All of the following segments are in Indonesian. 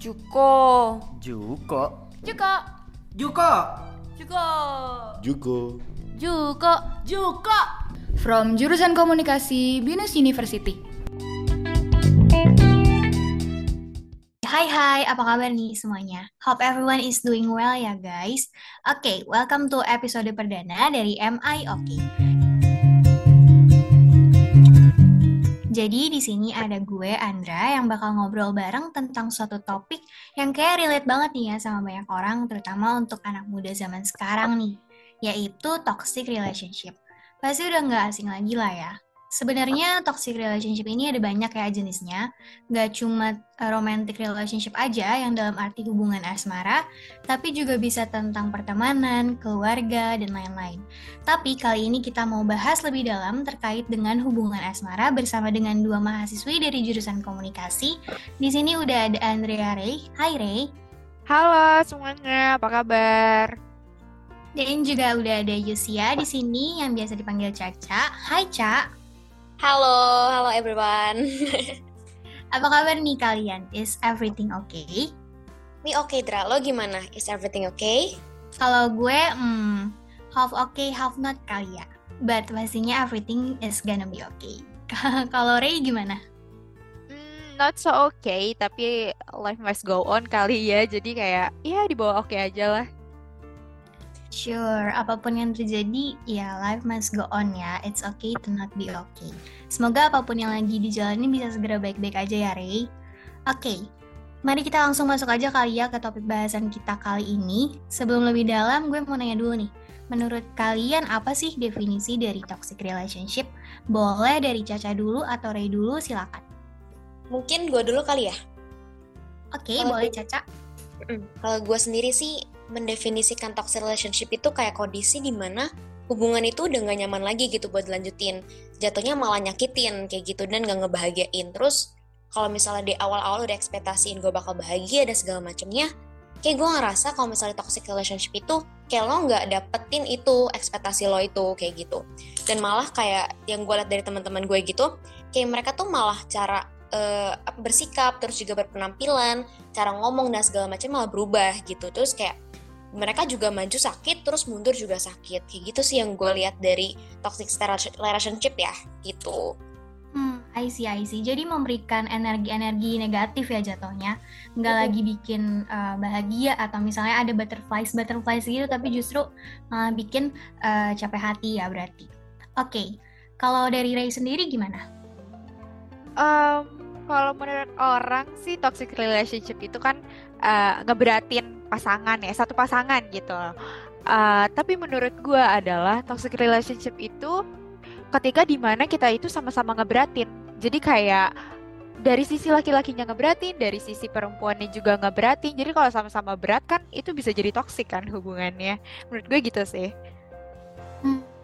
Juko. Juko. Juko. Juko. Juko. Juko. Juko. Juko. From jurusan komunikasi Binus University. Hai hai, apa kabar nih semuanya? Hope everyone is doing well ya guys. Oke, okay, welcome to episode perdana dari MI OK. Jadi di sini ada gue Andra yang bakal ngobrol bareng tentang suatu topik yang kayak relate banget nih ya sama banyak orang, terutama untuk anak muda zaman sekarang nih, yaitu toxic relationship. Pasti udah nggak asing lagi lah ya. Sebenarnya toxic relationship ini ada banyak ya jenisnya. Gak cuma eh, romantic relationship aja yang dalam arti hubungan asmara, tapi juga bisa tentang pertemanan, keluarga, dan lain-lain. Tapi kali ini kita mau bahas lebih dalam terkait dengan hubungan asmara bersama dengan dua mahasiswi dari jurusan komunikasi. Di sini udah ada Andrea Ray. Hai Ray. Halo semuanya, apa kabar? Dan juga udah ada Yusia di sini yang biasa dipanggil Caca. Hai Ca. Halo, halo everyone. Apa kabar nih kalian? Is everything okay? Me oke, okay, Dra. Lo gimana? Is everything okay? Kalau gue, hmm, half okay, half not kali ya. But pastinya everything is gonna be okay. Kalau Ray gimana? Hmm, not so okay, tapi life must go on kali ya. Jadi kayak, ya dibawa oke okay aja lah. Sure, apa pun yang terjadi, ya life must go on ya. It's okay to not be okay. Semoga apa pun yang lagi dijalani bisa segera baik-baik aja ya, Ray. Oke, okay, mari kita langsung masuk aja kali ya ke topik bahasan kita kali ini. Sebelum lebih dalam, gue mau nanya dulu nih. Menurut kalian apa sih definisi dari toxic relationship? Boleh dari Caca dulu atau Ray dulu, silakan. Mungkin gue dulu kali ya. Oke, okay, boleh Caca. Kalau gue sendiri sih mendefinisikan toxic relationship itu kayak kondisi di mana hubungan itu udah gak nyaman lagi gitu buat dilanjutin. Jatuhnya malah nyakitin kayak gitu dan gak ngebahagiain. Terus kalau misalnya di awal-awal udah ekspektasiin gue bakal bahagia dan segala macamnya, kayak gue ngerasa kalau misalnya toxic relationship itu kayak lo nggak dapetin itu ekspektasi lo itu kayak gitu. Dan malah kayak yang gue liat dari teman-teman gue gitu, kayak mereka tuh malah cara uh, bersikap terus juga berpenampilan, cara ngomong dan segala macam malah berubah gitu. Terus kayak mereka juga maju sakit terus mundur juga sakit kayak gitu sih yang gue lihat dari toxic relationship ya gitu Hmm, I see, I see. Jadi memberikan energi-energi negatif ya jatuhnya. Nggak uh. lagi bikin uh, bahagia atau misalnya ada butterflies, butterflies gitu, tapi justru malah bikin uh, capek hati ya berarti. Oke, okay. kalau dari Ray sendiri gimana? Um, kalau menurut orang sih toxic relationship itu kan uh, ngeberatin pasangan ya satu pasangan gitu uh, tapi menurut gue adalah toxic relationship itu ketika di mana kita itu sama-sama ngeberatin jadi kayak dari sisi laki-lakinya ngeberatin, dari sisi perempuannya juga ngeberatin. Jadi kalau sama-sama berat kan itu bisa jadi toksik kan hubungannya. Menurut gue gitu sih.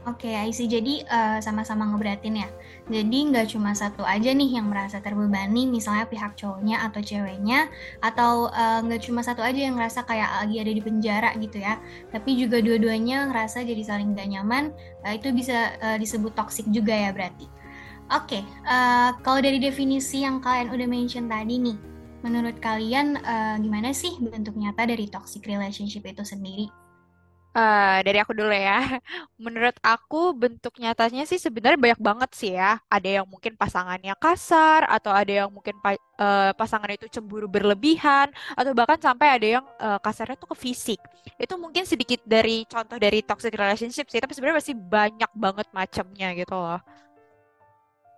Oke, okay. Jadi uh, sama-sama ngeberatin ya. Jadi nggak cuma satu aja nih yang merasa terbebani, misalnya pihak cowoknya atau ceweknya, atau uh, nggak cuma satu aja yang ngerasa kayak lagi ada di penjara gitu ya. Tapi juga dua-duanya ngerasa jadi saling gak nyaman, uh, itu bisa uh, disebut toxic juga ya berarti. Oke, okay, uh, kalau dari definisi yang kalian udah mention tadi nih, menurut kalian uh, gimana sih bentuk nyata dari toxic relationship itu sendiri? Uh, dari aku dulu ya. Menurut aku bentuk nyatanya sih sebenarnya banyak banget sih ya. Ada yang mungkin pasangannya kasar atau ada yang mungkin pa uh, pasangan itu cemburu berlebihan atau bahkan sampai ada yang uh, kasarnya tuh ke fisik. Itu mungkin sedikit dari contoh dari toxic relationship sih, tapi sebenarnya masih banyak banget macamnya gitu loh.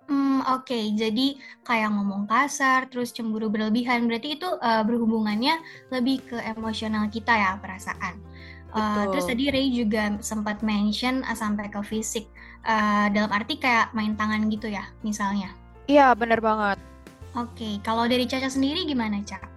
Hmm, oke. Okay. Jadi kayak ngomong kasar, terus cemburu berlebihan, berarti itu uh, berhubungannya lebih ke emosional kita ya, perasaan. Uh, terus tadi Ray juga sempat mention uh, sampai ke fisik uh, dalam arti kayak main tangan gitu ya misalnya. Iya bener banget. Oke, okay. kalau dari Caca sendiri gimana Caca?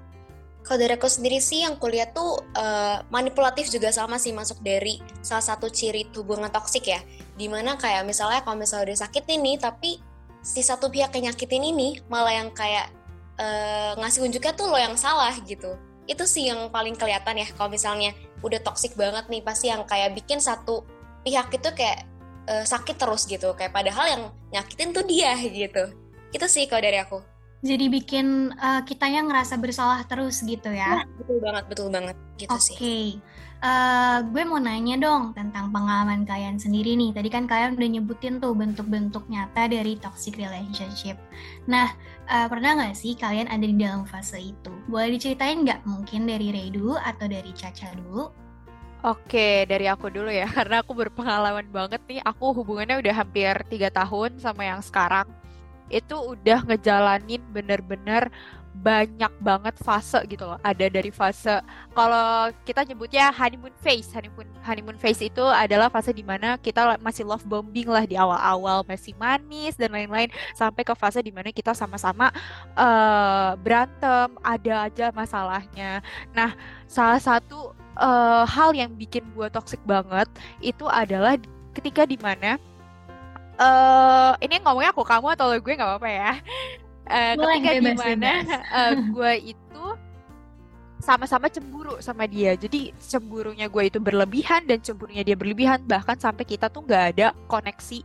Kalau dari aku sendiri sih yang kuliah tuh uh, manipulatif juga sama sih masuk dari salah satu ciri hubungan toksik ya. Di mana kayak misalnya kalau misalnya udah sakit ini tapi si satu pihak yang nyakitin ini malah yang kayak uh, ngasih unjuknya tuh lo yang salah gitu itu sih yang paling kelihatan ya kalau misalnya udah toxic banget nih pasti yang kayak bikin satu pihak itu kayak uh, sakit terus gitu kayak padahal yang nyakitin tuh dia gitu itu sih kalau dari aku Jadi bikin uh, kitanya ngerasa bersalah terus gitu ya? Nah, betul banget, betul banget gitu Oke. sih. Okay. Uh, gue mau nanya dong tentang pengalaman kalian sendiri nih. Tadi kan kalian udah nyebutin tuh bentuk-bentuk nyata dari toxic relationship. Nah, uh, pernah nggak sih kalian ada di dalam fase itu? Boleh diceritain nggak? Mungkin dari dulu atau dari Caca dulu? Oke, dari aku dulu ya, karena aku berpengalaman banget nih. Aku hubungannya udah hampir tiga tahun sama yang sekarang. Itu udah ngejalanin bener-bener banyak banget fase gitu loh. Ada dari fase kalau kita nyebutnya honeymoon phase. Honeymoon honeymoon phase itu adalah fase di mana kita masih love bombing lah di awal-awal, masih manis dan lain-lain sampai ke fase di mana kita sama-sama uh, berantem, ada aja masalahnya. Nah, salah satu uh, hal yang bikin gue toxic banget itu adalah ketika di mana uh, ini ngomongnya aku kamu atau gue nggak apa-apa ya uh, ketika bebas, di mana uh, gue itu sama-sama cemburu sama dia. Jadi cemburunya gue itu berlebihan dan cemburunya dia berlebihan. Bahkan sampai kita tuh nggak ada koneksi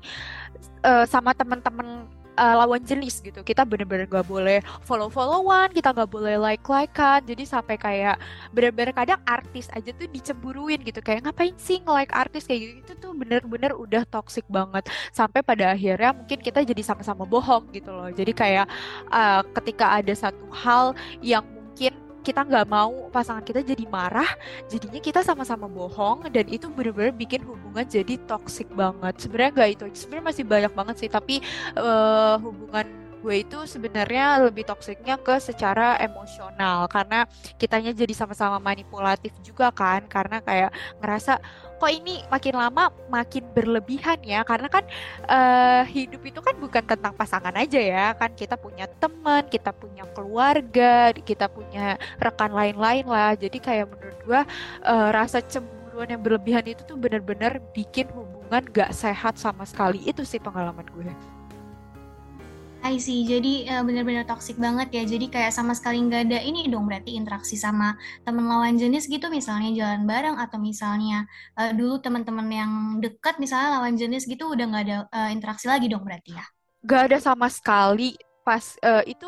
uh, sama teman-teman uh, lawan jenis gitu. Kita bener-bener gak boleh follow-followan kita gak boleh like-likean. Jadi sampai kayak bener-bener kadang artis aja tuh dicemburuin gitu. Kayak ngapain sih nge-like artis kayak gitu? Itu tuh bener-bener udah toxic banget. Sampai pada akhirnya mungkin kita jadi sama-sama bohong gitu loh. Jadi kayak uh, ketika ada satu hal yang kita nggak mau pasangan kita jadi marah jadinya kita sama-sama bohong dan itu benar-benar bikin hubungan jadi toxic banget. Sebenarnya nggak itu sebenarnya masih banyak banget sih tapi uh, hubungan gue itu sebenarnya lebih toksiknya ke secara emosional. Karena kitanya jadi sama-sama manipulatif juga kan. Karena kayak ngerasa kok ini makin lama makin berlebihan ya? Karena kan uh, hidup itu kan bukan tentang pasangan aja ya. Kan kita punya teman kita punya keluarga kita punya rekan lain-lain lah. Jadi kayak menurut gua uh, rasa cemburuan yang berlebihan itu tuh benar-benar bikin hubungan gak sehat sama sekali. Itu sih pengalaman gue. I see. Jadi uh, benar-benar toksik banget ya. Jadi kayak sama sekali nggak ada ini dong berarti interaksi sama teman lawan jenis gitu misalnya jalan bareng atau misalnya uh, dulu teman-teman yang dekat misalnya lawan jenis gitu udah nggak ada uh, interaksi lagi dong berarti ya? Gak ada sama sekali pas uh, itu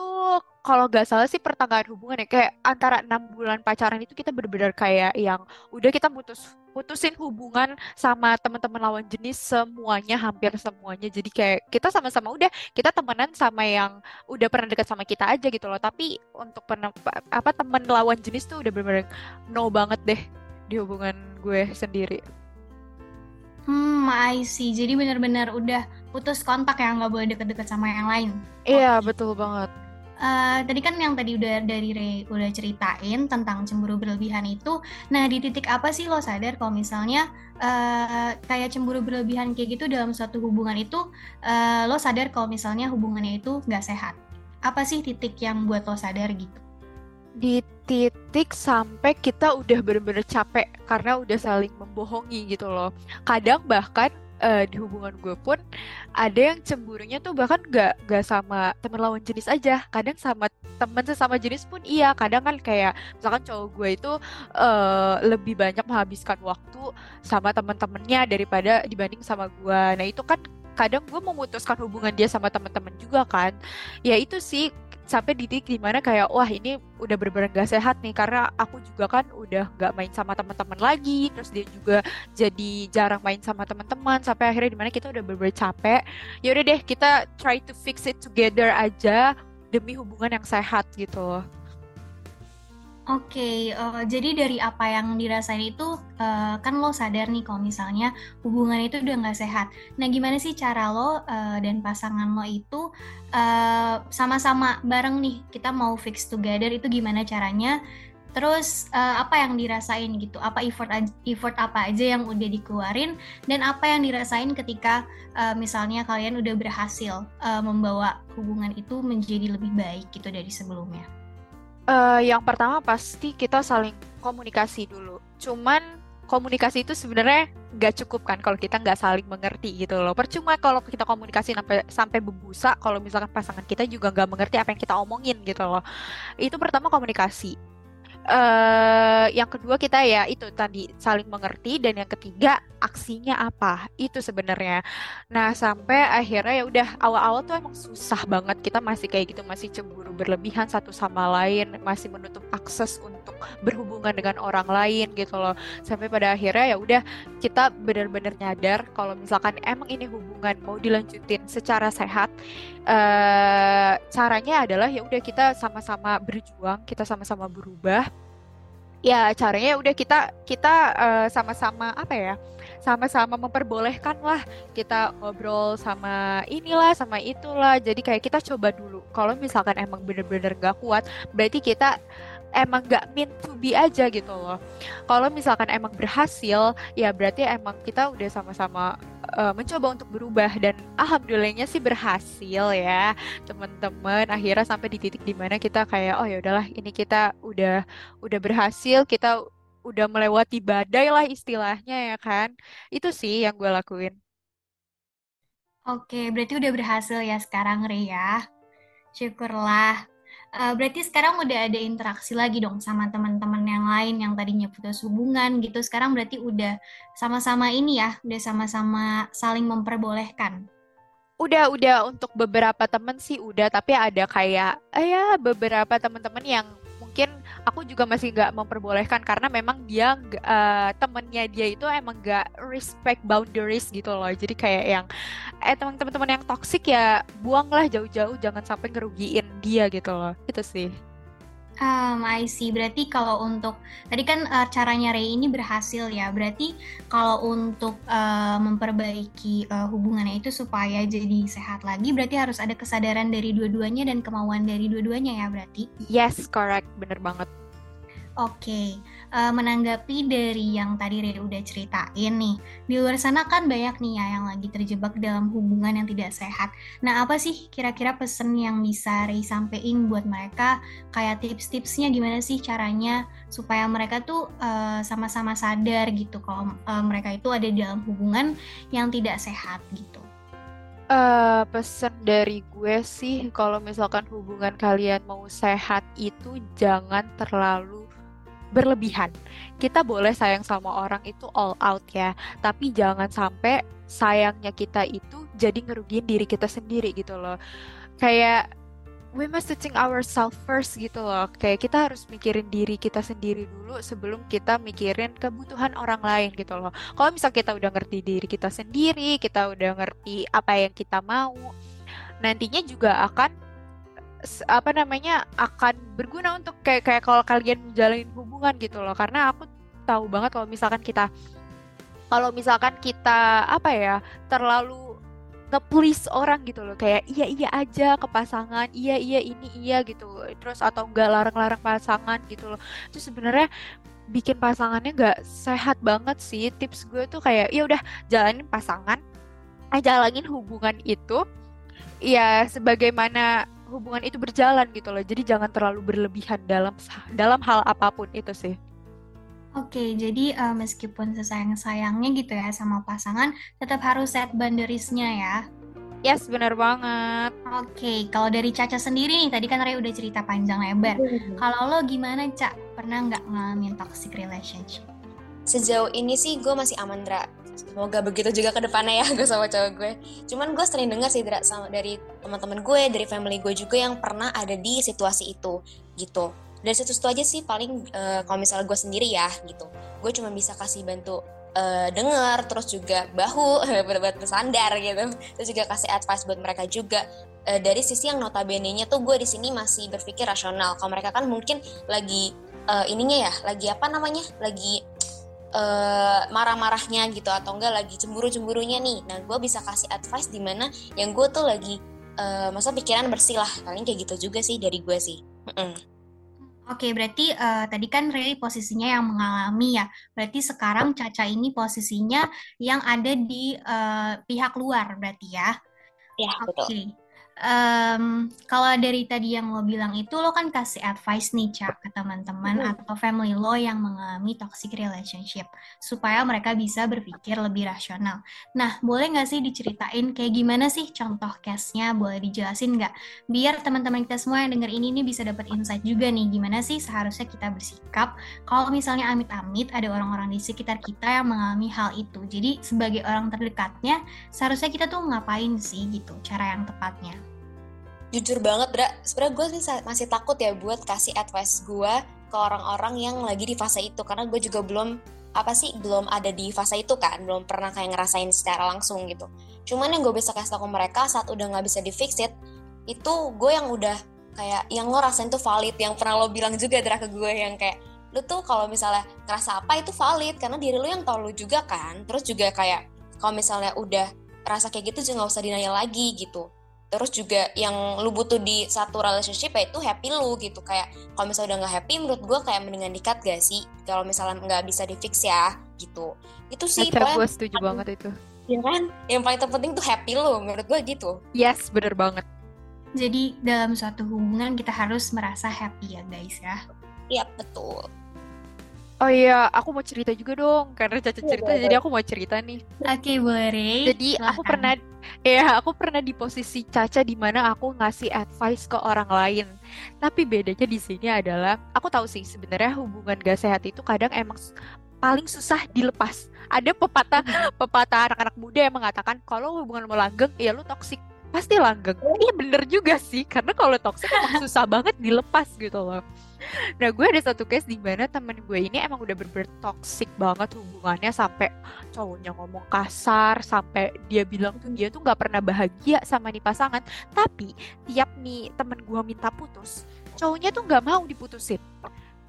kalau nggak salah sih pertengahan hubungan ya kayak antara enam bulan pacaran itu kita benar-benar kayak yang udah kita putus putusin hubungan sama teman-teman lawan jenis semuanya hampir semuanya jadi kayak kita sama-sama udah kita temenan sama yang udah pernah dekat sama kita aja gitu loh tapi untuk pernah apa teman lawan jenis tuh udah benar-benar no banget deh di hubungan gue sendiri. Hmm, I see. Jadi benar-benar udah putus kontak ya, nggak boleh deket-deket sama yang lain. Iya, okay. betul banget. Uh, tadi kan yang tadi udah dari Ray udah ceritain tentang cemburu berlebihan itu. Nah, di titik apa sih lo sadar kalau misalnya uh, kayak cemburu berlebihan kayak gitu dalam suatu hubungan itu uh, lo sadar kalau misalnya hubungannya itu nggak sehat? Apa sih titik yang buat lo sadar gitu? Di titik sampai kita udah bener-bener capek karena udah saling membohongi gitu loh. Kadang bahkan uh, di hubungan gue pun ada yang cemburunya tuh bahkan gak gak sama temen lawan jenis aja. Kadang sama temen sesama jenis pun iya. Kadang kan kayak misalkan cowok gue itu uh, lebih banyak menghabiskan waktu sama temen-temennya daripada dibanding sama gue nah itu kan kadang gue memutuskan hubungan dia sama teman-teman juga kan. Ya itu sih sampai di titik di mana kayak wah ini udah bener-bener gak sehat nih karena aku juga kan udah gak main sama teman-teman lagi terus dia juga jadi jarang main sama teman-teman sampai akhirnya di mana kita udah bener-bener capek. Ya udah deh kita try to fix it together aja demi hubungan yang sehat gitu Oke, okay, uh, eh, jadi dari apa yang dirasain itu uh, kan lo sadar nih kalau misalnya hubungan itu udah nggak sehat. Nah, gimana sih cara lo uh, dan pasangan lo itu sama-sama uh, bareng nih kita mau fix together itu gimana caranya? Terus uh, apa yang dirasain gitu? Apa effort effort apa aja yang udah dikeluarin dan apa yang dirasain ketika uh, misalnya kalian udah berhasil uh, membawa hubungan itu menjadi lebih baik gitu dari sebelumnya? Uh, yang pertama pasti kita saling komunikasi dulu. Cuman komunikasi itu sebenarnya nggak cukup kan kalau kita nggak saling mengerti gitu loh. Percuma kalau kita komunikasi sampai sampai berbusa kalau misalkan pasangan kita juga nggak mengerti apa yang kita omongin gitu loh. Itu pertama komunikasi. uh, yang kedua kita ya itu tadi saling mengerti dan yang ketiga aksinya apa itu sebenarnya. Nah sampai akhirnya ya udah awal-awal tuh emang susah banget kita masih kayak gitu masih cemburu berlebihan satu sama lain masih menutup akses untuk berhubungan dengan orang lain gitu loh. Sampai pada akhirnya ya udah kita benar-benar nyadar kalau misalkan emang ini hubungan mau dilanjutin secara sehat uh, caranya adalah ya udah kita sama-sama berjuang kita sama-sama berubah. Ya caranya ya udah kita kita uh, sama-sama apa ya sama-sama memperbolehkan lah kita ngobrol sama inilah sama itulah jadi kayak kita coba dulu kalau misalkan emang bener-bener gak kuat berarti kita emang gak meant to be aja gitu loh. Kalau misalkan emang berhasil, ya berarti emang kita udah sama-sama uh, mencoba untuk berubah dan alhamdulillahnya sih berhasil ya teman-teman. Akhirnya sampai di titik di mana kita kayak oh ya udahlah ini kita udah udah berhasil, kita udah melewati badai lah istilahnya ya kan. Itu sih yang gue lakuin. Oke, berarti udah berhasil ya sekarang Ria. Syukurlah. Uh, berarti sekarang udah ada interaksi lagi dong sama teman-teman yang lain yang tadinya putus hubungan gitu. Sekarang berarti udah sama-sama ini ya, udah sama-sama saling memperbolehkan. Udah, udah untuk beberapa temen sih udah, tapi ada kayak eh ya beberapa teman-teman yang aku juga masih nggak memperbolehkan karena memang dia uh, temennya dia itu emang nggak respect boundaries gitu loh. Jadi kayak yang eh teman-teman yang toxic ya buanglah jauh-jauh jangan sampai ngerugiin dia gitu loh. Itu sih Um, I see. Berarti kalau untuk tadi kan uh, caranya Ray ini berhasil ya. Berarti kalau untuk uh, memperbaiki uh, hubungannya itu supaya jadi sehat lagi, berarti harus ada kesadaran dari dua-duanya dan kemauan dari dua-duanya ya. Berarti. Yes, correct. Bener banget. Oke, uh, menanggapi dari yang tadi Rere udah ceritain nih, di luar sana kan banyak nih ya yang lagi terjebak dalam hubungan yang tidak sehat. Nah, apa sih kira-kira pesan yang bisa Rere sampein buat mereka? Kayak tips-tipsnya gimana sih caranya supaya mereka tuh uh, sama-sama sadar gitu kalau uh, mereka itu ada dalam hubungan yang tidak sehat gitu. Uh, pesan dari gue sih kalau misalkan hubungan kalian mau sehat itu jangan terlalu berlebihan. Kita boleh sayang sama orang itu all out ya, tapi jangan sampai sayangnya kita itu jadi ngerugiin diri kita sendiri gitu loh. Kayak we must think ourselves first gitu loh. Kayak kita harus mikirin diri kita sendiri dulu sebelum kita mikirin kebutuhan orang lain gitu loh. Kalau misal kita udah ngerti diri kita sendiri, kita udah ngerti apa yang kita mau, nantinya juga akan apa namanya akan berguna untuk kayak kayak kalau kalian menjalin gitu loh. Karena aku tahu banget kalau misalkan kita kalau misalkan kita apa ya terlalu nge-please orang gitu loh. Kayak iya iya aja ke pasangan iya iya ini iya gitu. Terus atau enggak larang-larang pasangan gitu loh. Itu sebenarnya bikin pasangannya nggak sehat banget sih. Tips gue tuh kayak ya udah jalanin pasangan eh jalanin hubungan itu ya sebagaimana hubungan itu berjalan gitu loh. Jadi jangan terlalu berlebihan dalam dalam hal apa pun itu sih. Oke, jadi uh, meskipun sesayang-sayangnya gitu ya sama pasangan, tetap harus set boundaries-nya ya. Yes, benar banget. Oke, kalau dari Caca sendiri nih, tadi kan Ray udah cerita panjang lebar. Kalau lo gimana, Cak? Pernah nggak ngalamin toxic relationship? Sejauh ini sih gue masih aman, Dra semoga begitu juga ke depannya ya gue sama cowok gue. Cuman gue sering dengar sih sama dari teman-teman gue dari family gue juga yang pernah ada di situasi itu gitu. Dari situ situ aja sih paling uh, kalau misalnya gue sendiri ya gitu. Gue cuma bisa kasih bantu uh, denger terus juga bahu buat bersandar gitu. Terus juga kasih advice buat mereka juga. Uh, dari sisi yang notabene-nya tuh gue di sini masih berpikir rasional. Kalau mereka kan mungkin lagi uh, ininya ya lagi apa namanya? Lagi uh, marah-marahnya gitu atau enggak lagi cemburu-cemburunya nih. Nah, gue bisa kasih advice di mana yang gue tuh lagi uh, masa pikiran bersih lah. Paling kayak gitu juga sih dari gue sih. Mm -mm. Oke, berarti uh, tadi kan Ray posisinya yang mengalami ya. Berarti sekarang Caca ini posisinya yang ada di uh, pihak luar berarti ya. Iya, Oke. Em, kalau dari tadi yang lo bilang itu lo kan kasih advice nih Cak ke teman-teman Mhm. atau family lo yang mengalami toxic relationship supaya mereka bisa berpikir lebih rasional. Nah, boleh nggak sih diceritain kayak gimana sih contoh case-nya? Boleh dijelasin nggak? Biar teman-teman kita semua yang denger ini nih bisa dapat insight juga nih gimana sih seharusnya kita bersikap kalau misalnya amit-amit ada orang-orang di sekitar kita yang mengalami hal itu. Jadi sebagai orang terdekatnya seharusnya kita tuh ngapain sih gitu cara yang tepatnya. Jujur banget, Dra. Sebenarnya gue masih takut ya buat kasih advice gue ke orang-orang yang lagi di fase itu. Karena gue juga belum, apa sih, belum ada di fase itu kan. Belum pernah kayak ngerasain secara langsung gitu. Cuman yang gue bisa kasih tau ke mereka saat udah nggak bisa di fix it, itu gue yang udah kayak, yang lo rasain tuh valid. Yang pernah lo bilang juga, Dra, ke gue yang kayak, lu tuh kalau misalnya ngerasa apa itu valid. Karena diri lu yang tau lu juga kan. Terus juga kayak, kalau misalnya udah rasa kayak gitu, juga nggak usah dinanya lagi gitu terus juga yang lu butuh di satu relationship ya itu happy lu gitu kayak kalau misalnya udah nggak happy menurut gue kayak mendingan dikat gak sih kalau misalnya nggak bisa di fix ya gitu itu sih gue setuju banget itu. ya kan yang paling terpenting tuh happy lu menurut gue gitu Yes, bener banget. Jadi dalam suatu hubungan kita harus merasa happy ya guys ya. iya betul Oh iya, aku mau cerita juga dong. Karena Caca Iya, cerita, boleh, jadi aku mau cerita nih. Oke boleh. Jadi aku Silahkan. pernah, ya aku pernah di posisi Caca di mana aku ngasih advice ke orang lain. Tapi bedanya di sini adalah, aku tahu sih sebenarnya hubungan gak sehat itu kadang emang paling susah dilepas. Ada pepatah, pepatah anak-anak muda yang mengatakan kalau hubungan mau langgeng, ya lu toksik pasti langgeng. Iya bener juga sih, karena kalau toksik emang susah banget dilepas gitu loh. Nah, gue ada satu case di mana temen gue ini emang udah bener-bener toxic banget hubungannya sampai cowoknya ngomong kasar, sampai dia bilang tuh dia tuh nggak pernah bahagia sama nih pasangan. Tapi tiap nih temen gue minta putus, cowoknya tuh nggak mau diputusin.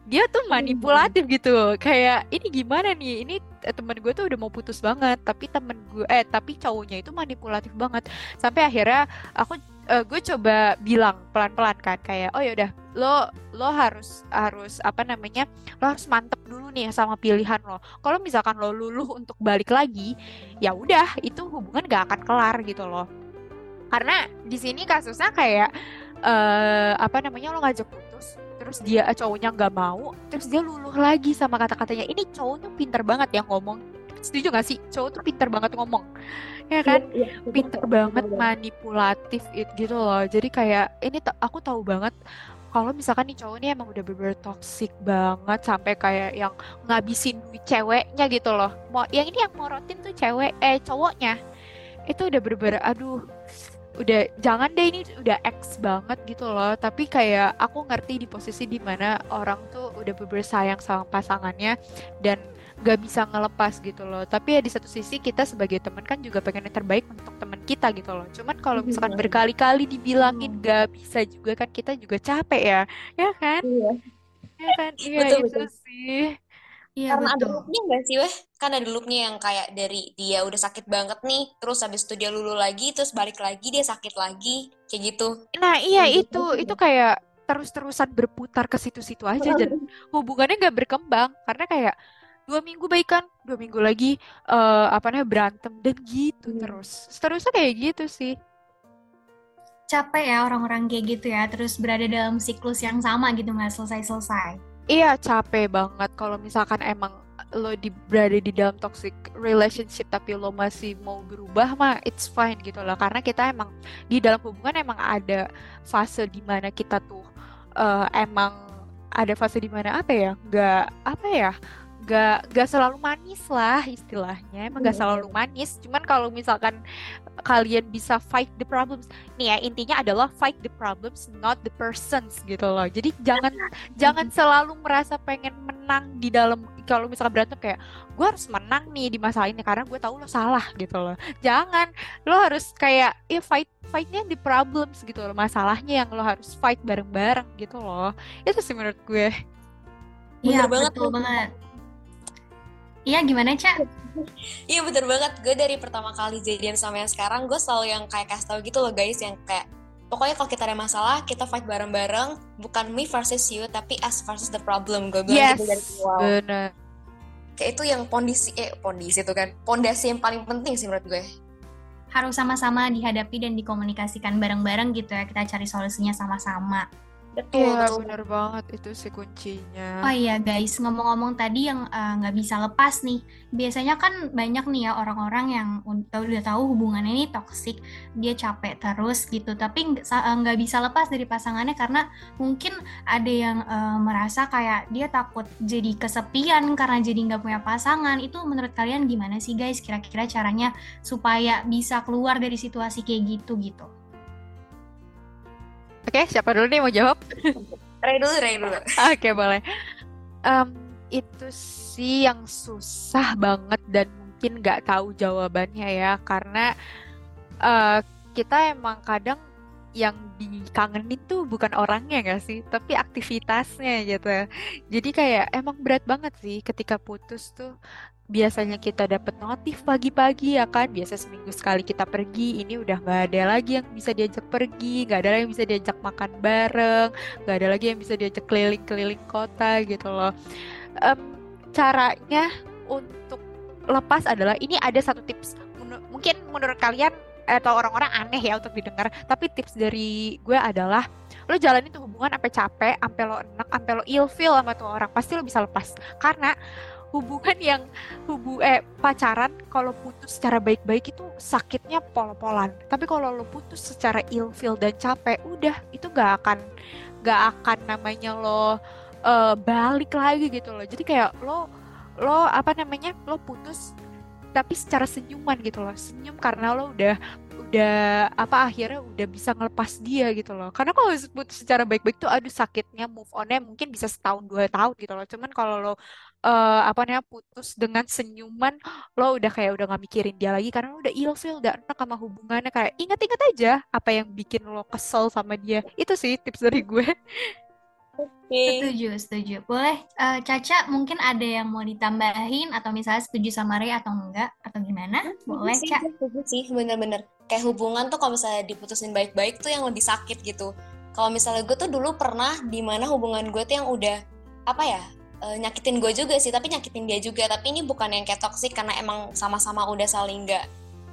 Dia tuh manipulatif gitu, kayak ini gimana nih? Ini eh, temen gue tuh udah mau putus banget, tapi temen gue eh tapi cowoknya itu manipulatif banget. Sampai akhirnya aku eh, gue coba bilang pelan-pelan kan kayak oh yaudah lo lo harus harus apa namanya lo harus mantep dulu nih sama pilihan lo kalau misalkan lo luluh untuk balik lagi ya udah itu hubungan gak akan kelar gitu loh karena di sini kasusnya kayak eh apa namanya lo ngajak terus dia eh, cowoknya nggak mau terus dia luluh lagi sama kata-katanya. Ini cowok tuh pinter banget yang ngomong. Setuju gak sih? Cowok tuh pinter banget ngomong. Ya kan? pinter banget manipulatif it gitu loh. Jadi kayak ini aku tahu banget kalau misalkan nih cowok ini emang udah bener toxic banget sampai kayak yang ngabisin duit ceweknya gitu loh. Mau yang ini yang morotin tuh cewek eh cowoknya. Itu udah bener-bener aduh udah jangan deh ini udah ex banget gitu loh. Tapi kayak aku ngerti di posisi di mana orang tuh udah bener sayang sama pasangannya dan gak bisa ngelepas gitu loh. Tapi ya di satu sisi kita sebagai teman kan juga pengen yang terbaik untuk teman kita gitu loh. Cuman kalau misalkan Bener. berkali-kali dibilangin gak bisa juga kan kita juga capek ya. Ya kan? Iya. ya kan? Iya Betul, itu betul. sih Iya karena ada betul. loopnya nggak sih weh kan ada loopnya yang kayak dari dia udah sakit banget nih terus habis itu dia lulu lagi terus balik lagi dia sakit lagi kayak gitu nah iya Iya, itu betul. itu kayak terus-terusan berputar ke situ-situ aja dan hubungannya nggak berkembang karena kayak dua minggu baikan dua minggu lagi eh apa namanya berantem dan gitu Hmm. terus seterusnya kayak gitu sih Capek ya orang-orang kayak gitu ya, terus berada dalam siklus yang sama gitu nggak selesai-selesai. Iya capek banget. Kalau misalkan emang lo di, berada di dalam toxic relationship tapi lo masih mau berubah mah it's fine gitu loh. Karena kita emang di dalam hubungan emang ada fase di mana kita tuh eh, emang ada fase di mana apa ya? Nggak apa ya nggak nggak selalu manis lah istilahnya. Emang nggak Iya, selalu manis. Cuman kalau misalkan kalian bisa fight the problems nih ya intinya adalah fight the problems not the persons gitu loh. Jadi jangan jangan selalu merasa pengen menang di dalam kalau misalkan berantem kayak gue harus menang nih di masalah ini karena gue tahu lo salah gitu loh. Jangan. Lo harus kayak ya fight fightnya di problems gitu loh. Masalahnya yang lo harus fight bareng-bareng gitu loh. Itu sih menurut gue. Iya betul. tuh. banget. Iya gimana Cak? Iya bener banget, gue dari pertama kali jadian sama yang sekarang, gue selalu yang kayak kasih tau gitu loh guys, yang kayak pokoknya kalau kita ada masalah, kita fight bareng-bareng, bukan me versus you, tapi us versus the problem. Gue bilang yes gitu dari awal. harus sama-sama dihadapi dan dikomunikasikan bareng-bareng gitu ya. Kita cari solusinya sama-sama. Betul, Iya, betul. bener banget itu sih kuncinya. Oh iya guys, ngomong-ngomong tadi yang eh, nggak bisa lepas nih. Biasanya kan banyak nih ya orang-orang yang tahu- udah tahu hubungannya ini toksik, dia capek terus gitu, tapi nggak eh, nggak bisa lepas dari pasangannya karena mungkin ada yang eh, merasa kayak dia takut jadi kesepian karena jadi nggak punya pasangan. Itu menurut kalian gimana sih guys? Kira-kira caranya supaya bisa keluar dari situasi kayak gitu gitu? Oke, siapa dulu nih mau jawab? Ray dulu, Ray dulu. Oke, boleh. Em, itu sih yang susah banget dan mungkin nggak tahu jawabannya ya, karena eh, kita emang kadang yang dikangenin tuh bukan orangnya nggak sih, tapi aktivitasnya gitu. Jadi kayak emang berat banget sih ketika putus tuh. Biasanya kita dapat notif pagi-pagi ya kan, biasa seminggu sekali kita pergi, ini udah nggak ada lagi yang bisa diajak pergi, nggak ada lagi yang bisa diajak makan bareng, nggak ada lagi yang bisa diajak keliling-keliling kota gitu loh. Em, caranya untuk lepas adalah ini ada satu tips. Mungkin menurut kalian atau orang-orang aneh ya untuk didengar, tapi tips dari gue adalah lo jalanin tuh hubungan sampai capek, sampai lo enak, sampai lo ilfeel sama tuh orang, pasti lo bisa lepas. Karena hubungan yang hubu eh pacaran kalau putus secara baik-baik itu sakitnya pol-polan. Tapi kalau lo putus secara ilfeel dan capek, udah itu gak akan gak akan namanya lo eh, balik lagi gitu loh. Jadi kayak lo lo apa namanya lo putus tapi secara senyuman gitu loh. Senyum karena lo udah udah apa akhirnya udah bisa ngelepas dia gitu loh. Karena kalau putus secara baik-baik tuh aduh sakitnya move onnya mungkin bisa setahun dua tahun gitu loh. Cuman kalau lo eh, apa namanya putus dengan senyuman lo udah kayak udah gak mikirin dia lagi karena lo udah ilfeel udah enak sama hubungannya kayak ingat-ingat aja apa yang bikin lo kesel sama dia. Itu sih tips dari gue. Oke. Setuju, setuju. Boleh, eh, Caca mungkin ada yang mau ditambahin atau misalnya setuju sama Ray atau enggak atau gimana? Boleh, sih, Ca. gue setuju sih, bener-bener. Kayak hubungan tuh kalau misalnya diputusin baik-baik tuh yang lebih sakit gitu. Kalau misalnya gue tuh dulu pernah di mana hubungan gue tuh yang udah apa ya eh, nyakitin gue juga sih, tapi nyakitin dia juga. Tapi ini bukan yang kayak toksik karena emang sama-sama udah saling nggak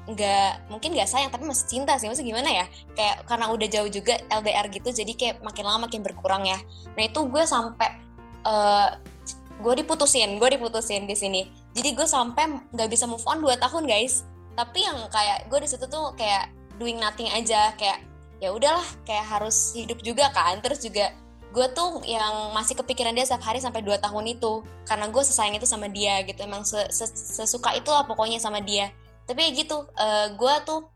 nggak mungkin nggak sayang tapi masih cinta sih. Maksudnya gimana ya? Kayak karena udah jauh juga LDR gitu jadi kayak makin lama makin berkurang ya. Nah itu gue sampai eh, gue diputusin gue diputusin di sini. Jadi gue sampai nggak bisa move on 2 tahun guys. Tapi yang kayak gue di situ tuh kayak doing nothing aja. Kayak ya udahlah kayak harus hidup juga kan. Terus juga gue tuh yang masih kepikiran dia setiap hari sampai 2 tahun itu. Karena gue sesayang itu sama dia gitu. Emang se- se- sesuka itulah pokoknya sama dia tapi ya gitu eh, gue tuh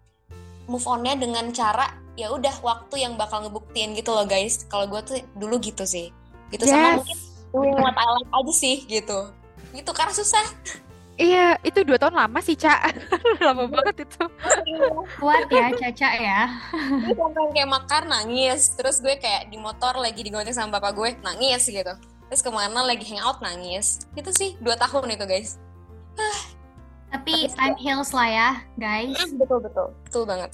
move onnya dengan cara ya udah waktu yang bakal ngebuktiin gitu loh guys. Kalau gue tuh dulu gitu sih. Gitu sama mungkin doing what I like aja sih gitu. Gitu karena susah. Iya, itu dua tahun lama sih, Cak. Lama banget itu. Kuat ya, Caca ya. gue sampai kayak makan nangis. Terus gue kayak di motor lagi digonceng sama bapak gue nangis gitu. Terus ke mana lagi hangout nangis. Itu sih dua tahun itu guys Tapi time heals lah ya, guys. betul betul betul banget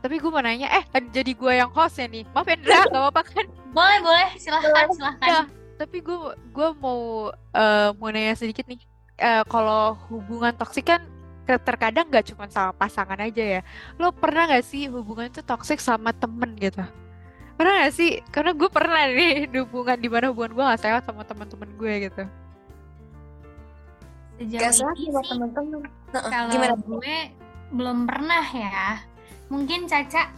Tapi gue mau nanya, eh jadi gue yang host ya nih. Maaf Endra, gak apa-apa kan? Boleh, boleh. Silahkan, silahkan. Ya, tapi gue gue mau eh, mau nanya sedikit nih. Eh, kalau hubungan toksik kan ter- terkadang nggak cuma sama pasangan aja ya. Lo pernah nggak sih hubungan itu toksik sama temen gitu? Pernah nggak sih? Karena gue pernah nih hubungan di mana hubungan gue nggak sehat sama teman-teman gue gitu. Sejauh gak salah ini sih, temen-temen. Heeh, kalau gimana? gue belum pernah ya. Mungkin Caca.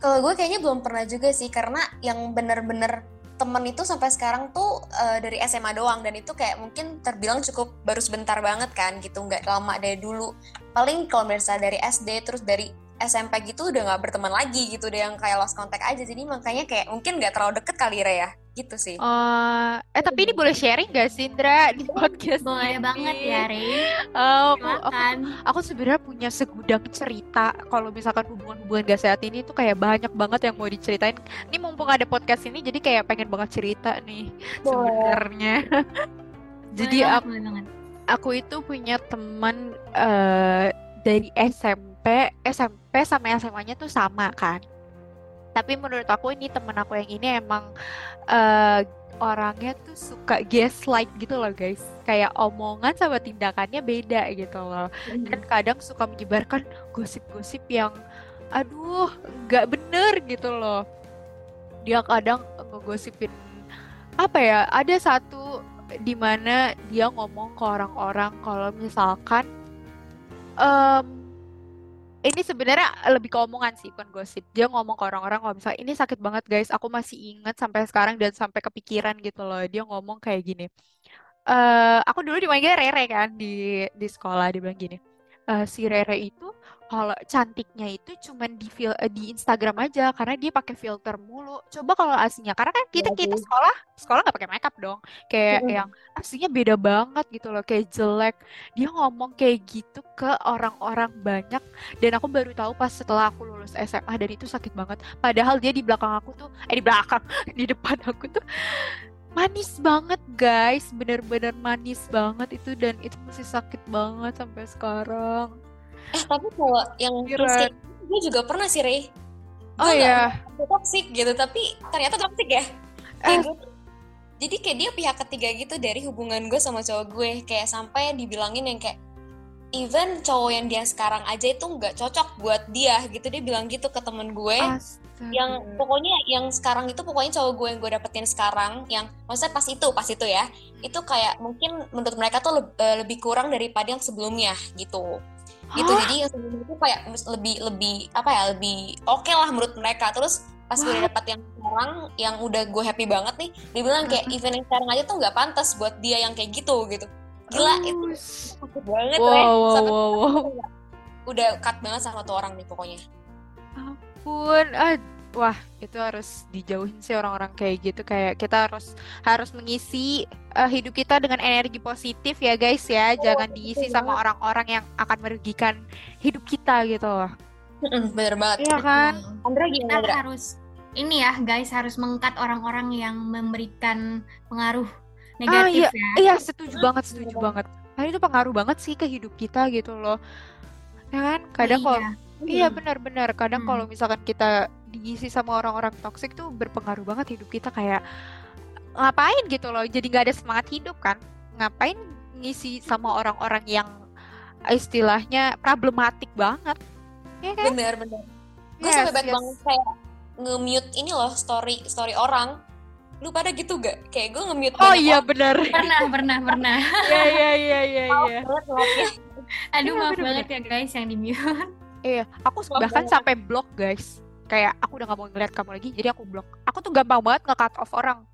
Kalau gue kayaknya belum pernah juga sih karena yang bener-bener temen itu sampai sekarang tuh eh, dari SMA doang. Dan itu kayak mungkin terbilang cukup baru sebentar banget kan gitu nggak lama dari dulu. Paling kalau misalnya dari SD terus dari SMP gitu udah nggak berteman lagi gitu udah yang kayak lost contact aja jadi makanya kayak mungkin nggak terlalu deket kali Re ya gitu sih Oh, eh tapi ini boleh sharing gak sih Indra di podcast boleh ini? banget ya, Ray. Oh, aku, aku, aku sebenarnya punya segudang cerita kalau misalkan hubungan-hubungan gak sehat ini tuh kayak banyak banget yang mau diceritain. Ini mumpung ada podcast ini jadi kayak pengen banget cerita nih sebenarnya. jadi Boleh banget, aku, boleh banget. aku itu punya teman eh, dari SMP, SMP sama SMA-nya tuh sama kan. Tapi menurut aku ini temen aku yang ini emang eh, orangnya tuh suka gaslight gitu loh guys. Kayak omongan sama tindakannya beda gitu loh. Dan kadang suka menyebarkan gosip-gosip yang aduh nggak bener gitu loh. Dia kadang ngegosipin apa ya? Ada satu di mana dia ngomong ke orang-orang kalau misalkan em, ini sebenarnya lebih ke omongan sih, bukan gosip. Dia ngomong ke orang-orang kalau misalnya ini sakit banget guys, aku masih ingat sampai sekarang dan sampai kepikiran gitu loh. Dia ngomong kayak gini. eh aku dulu dipanggil Rere kan di di sekolah dia bilang gini. "Eh, si Rere itu kalau cantiknya itu cuman di fil- eh, di Instagram aja karena dia pakai filter mulu. Coba kalau aslinya karena kan kita kita sekolah sekolah nggak pakai makeup dong. Kayak Mm-mm. yang aslinya beda banget gitu loh, kayak jelek. Dia ngomong kayak gitu ke orang-orang banyak dan aku baru tahu pas setelah aku lulus SMA dan itu sakit banget. Padahal dia di belakang aku tuh, eh di belakang, di depan aku tuh manis banget guys, bener-bener manis banget itu dan itu masih sakit banget sampai sekarang. Eh, tapi kalau yang Kira- Rizky, gue juga pernah sih, Rey. Oh Gue nggak ya, merasa toxic gitu, tapi ternyata toxic ya. Eh. Kayak gue tuh- jadi kayak dia pihak ketiga gitu dari hubungan gue sama cowok gue. Kayak sampai dibilangin yang kayak, even cowok yang dia sekarang aja itu nggak cocok buat dia gitu. Dia bilang gitu ke temen gue. astaga. yang pokoknya yang sekarang itu pokoknya cowok gue yang gue dapetin sekarang yang maksudnya pas itu pas itu ya itu kayak mungkin menurut mereka tuh leb- eh, lebih kurang daripada yang sebelumnya gitu gitu Hah? jadi yang sebelumnya itu kayak lebih lebih apa ya lebih oke lah menurut mereka terus pas gue dapet yang sekarang yang udah gue happy banget nih dia bilang kayak event yang sekarang aja tuh nggak pantas buat dia yang kayak gitu gitu gila itu Us. sakit banget Wow, Rey. wow, Sampai wow, wow. udah cut banget sama tuh orang nih pokoknya ampun ah wah itu harus dijauhin sih orang-orang kayak gitu kayak kita harus harus mengisi eh, hidup kita dengan energi positif ya guys ya jangan diisi sama orang-orang yang akan merugikan hidup kita gitu loh bener banget iya kan. Andra Kita gimana Andra? harus ini ya guys harus mengkat orang-orang yang memberikan pengaruh ah negatif iya ya. iya setuju banget setuju banget nah itu pengaruh banget sih ke hidup kita gitu loh ya kan kadang kalau Iya. Iya benar-benar. Kadang Hmm. kalau misalkan kita diisi sama orang-orang toksik tuh berpengaruh banget hidup kita kayak ngapain gitu loh. Jadi nggak ada semangat hidup kan? Ngapain ngisi sama orang-orang yang istilahnya problematik banget? Ya kan? bener gue Yes, sampai banget yes. banget kayak nge-mute ini loh story story orang lu pada gitu gak kayak gue nge-mute Oh iya orang benar. Pernah, pernah, pernah. Iya iya iya iya iya. ya Aduh Iya, maaf bener-bener. banget ya guys yang di mute. Iya, aku Maaf bahkan banget. sampai blok guys. Kayak aku udah gak mau ngeliat kamu lagi, jadi aku blok. Aku tuh gampang banget nge-cut off orang.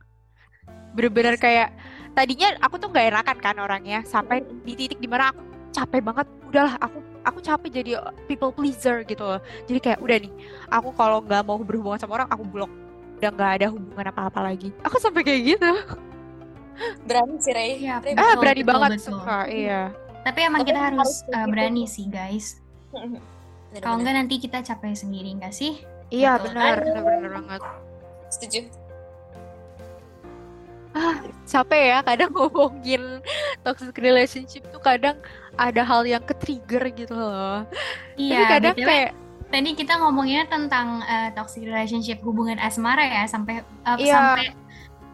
Bener-bener kayak tadinya aku tuh nggak enakan kan orangnya sampai di titik di mana aku capek banget. Udahlah, aku aku capek jadi people pleaser gitu loh. Jadi kayak udah nih, aku kalau nggak mau berhubungan sama orang, aku blok. Udah nggak ada hubungan apa-apa lagi. Aku sampai kayak gitu. berani sih Ray Iya, Ray, Ah, Betul, berani betul, banget betul. suka. Iya. Tapi emang Tapi kita harus uh, gitu. berani sih guys. Kalau enggak nanti kita capek sendiri enggak sih? Iya, Betul. benar, benar, benar banget. setuju capek ya kadang ngomongin toxic relationship tuh kadang ada hal yang ke-trigger gitu loh. Tapi Iya, kadang BTW, kayak tadi kita ngomongnya tentang uh, toxic relationship hubungan asmara ya sampai uh, Iya. sampai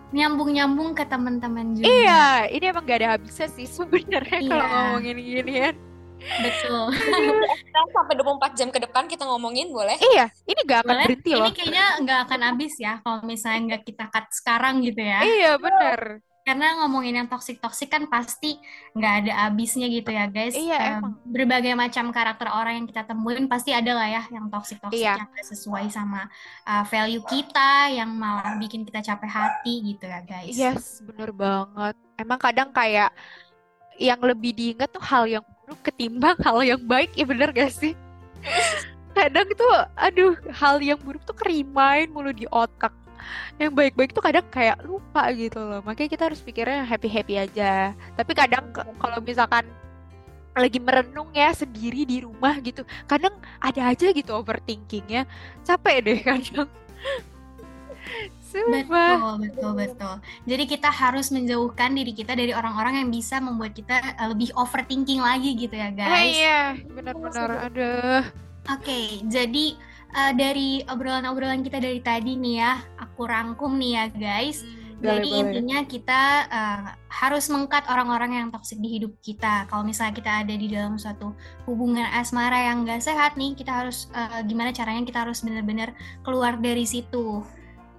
nyambung-nyambung ke teman-teman juga. iya, ini emang gak ada habisnya sih sebenarnya kalau Iya. ngomongin ginian. Betul. Kan sampai 24 jam ke depan kita ngomongin boleh Iya, ini gak akan Boleh? berhenti Ini loh. kayaknya nggak akan habis ya kalau misalnya nggak kita cut sekarang gitu ya. Iya, bener. Karena ngomongin yang toksik-toksik kan pasti nggak ada habisnya gitu ya guys. Iya, Eh, emang. Berbagai macam karakter orang yang kita temuin pasti ada lah ya yang toksik-toksik Iya. yang sesuai sama uh, value kita, yang malah bikin kita capek hati gitu ya guys. Yes, bener banget. Emang kadang kayak yang lebih diingat tuh hal yang buruk ketimbang hal yang baik, ya bener gak sih? Kadang tuh, aduh, hal yang buruk tuh kerimain mulu di otak. Yang baik-baik tuh kadang kayak lupa gitu loh. Makanya kita harus pikirnya happy-happy aja. Tapi kadang kalau misalkan lagi merenung ya sendiri di rumah gitu, kadang ada aja gitu overthinkingnya. Capek deh kadang. Sumpah. Betul, betul, betul. Jadi kita harus menjauhkan diri kita dari orang-orang yang bisa membuat kita uh, lebih overthinking lagi gitu ya Ah, guys. iya, benar-benar. Aduh. Oke, jadi uh, dari obrolan-obrolan kita dari tadi nih ya, aku rangkum nih ya guys. Jadi boleh. intinya kita uh, harus mengkat orang-orang yang toksik di hidup kita. Kalau misalnya kita ada di dalam suatu hubungan asmara yang gak sehat nih, kita harus uh, gimana caranya kita harus benar-benar keluar dari situ.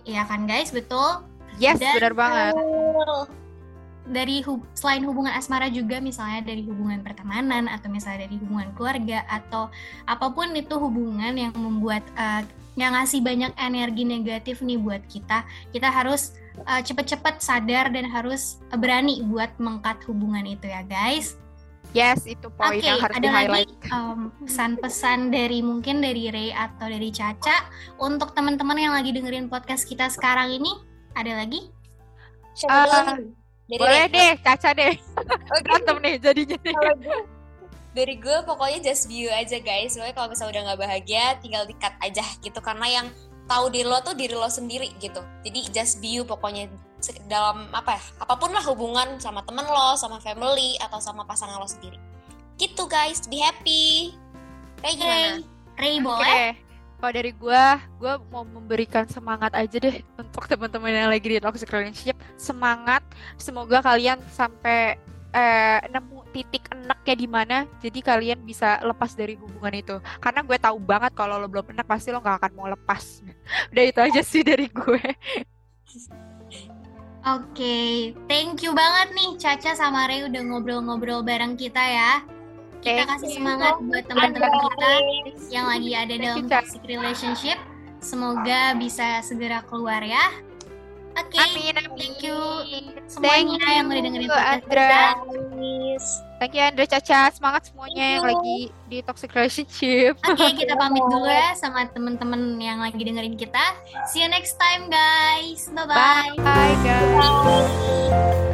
Iya kan guys, betul? Yes, Dan- benar banget. Dari hub- selain hubungan asmara juga misalnya dari hubungan pertemanan atau misalnya dari hubungan keluarga atau apa pun itu hubungan yang membuat uh, yang ngasih banyak energi negatif nih buat kita, kita harus uh, cepet-cepet sadar dan harus uh, berani buat mengkat hubungan itu ya guys. Yes, itu poin Oke, yang harus ada di-highlight. lagi um, pesan-pesan dari mungkin dari Ray atau dari Caca untuk teman-teman yang lagi dengerin podcast kita sekarang ini. Ada lagi? Nih? Dari Boleh Ray. deh, Caca deh. Oke. Berantem nih jadinya nih. Dari gue pokoknya just be you aja guys. Soalnya kalau misalnya udah nggak bahagia, tinggal di-cut aja gitu. Karena yang tahu diri lo tuh diri lo sendiri gitu. Jadi just be you pokoknya dalam apa ya? Apa pun lah hubungan sama temen lo, sama family atau sama pasangan lo sendiri. Gitu guys, be happy. Kayak gimana? Ray, boleh? Kalau dari gua, gua mau memberikan semangat aja deh untuk teman-teman yang lagi di toxic relationship. Semangat, semoga kalian sampai eh, nemu titik enaknya di mana, jadi kalian bisa lepas dari hubungan itu. Karena gue tahu banget kalau lo belum enak pasti lo nggak akan mau lepas. Udah itu aja sih dari gue. Oke, thank you banget nih Caca sama Ray udah ngobrol-ngobrol bareng kita ya. Kita kasih you. semangat buat teman-teman kita yang lagi ada dalam you, toxic relationship. Semoga bisa segera keluar ya. Oke, Amin, amin. thank you Thank semuanya yang udah dengerin you, podcast kita. Thank you Andra Caca, semangat semuanya yang lagi di toxic relationship. Oke, kita pamit dulu ya sama teman-teman yang lagi dengerin kita. See you next time, guys. Bye-bye. Bye guys.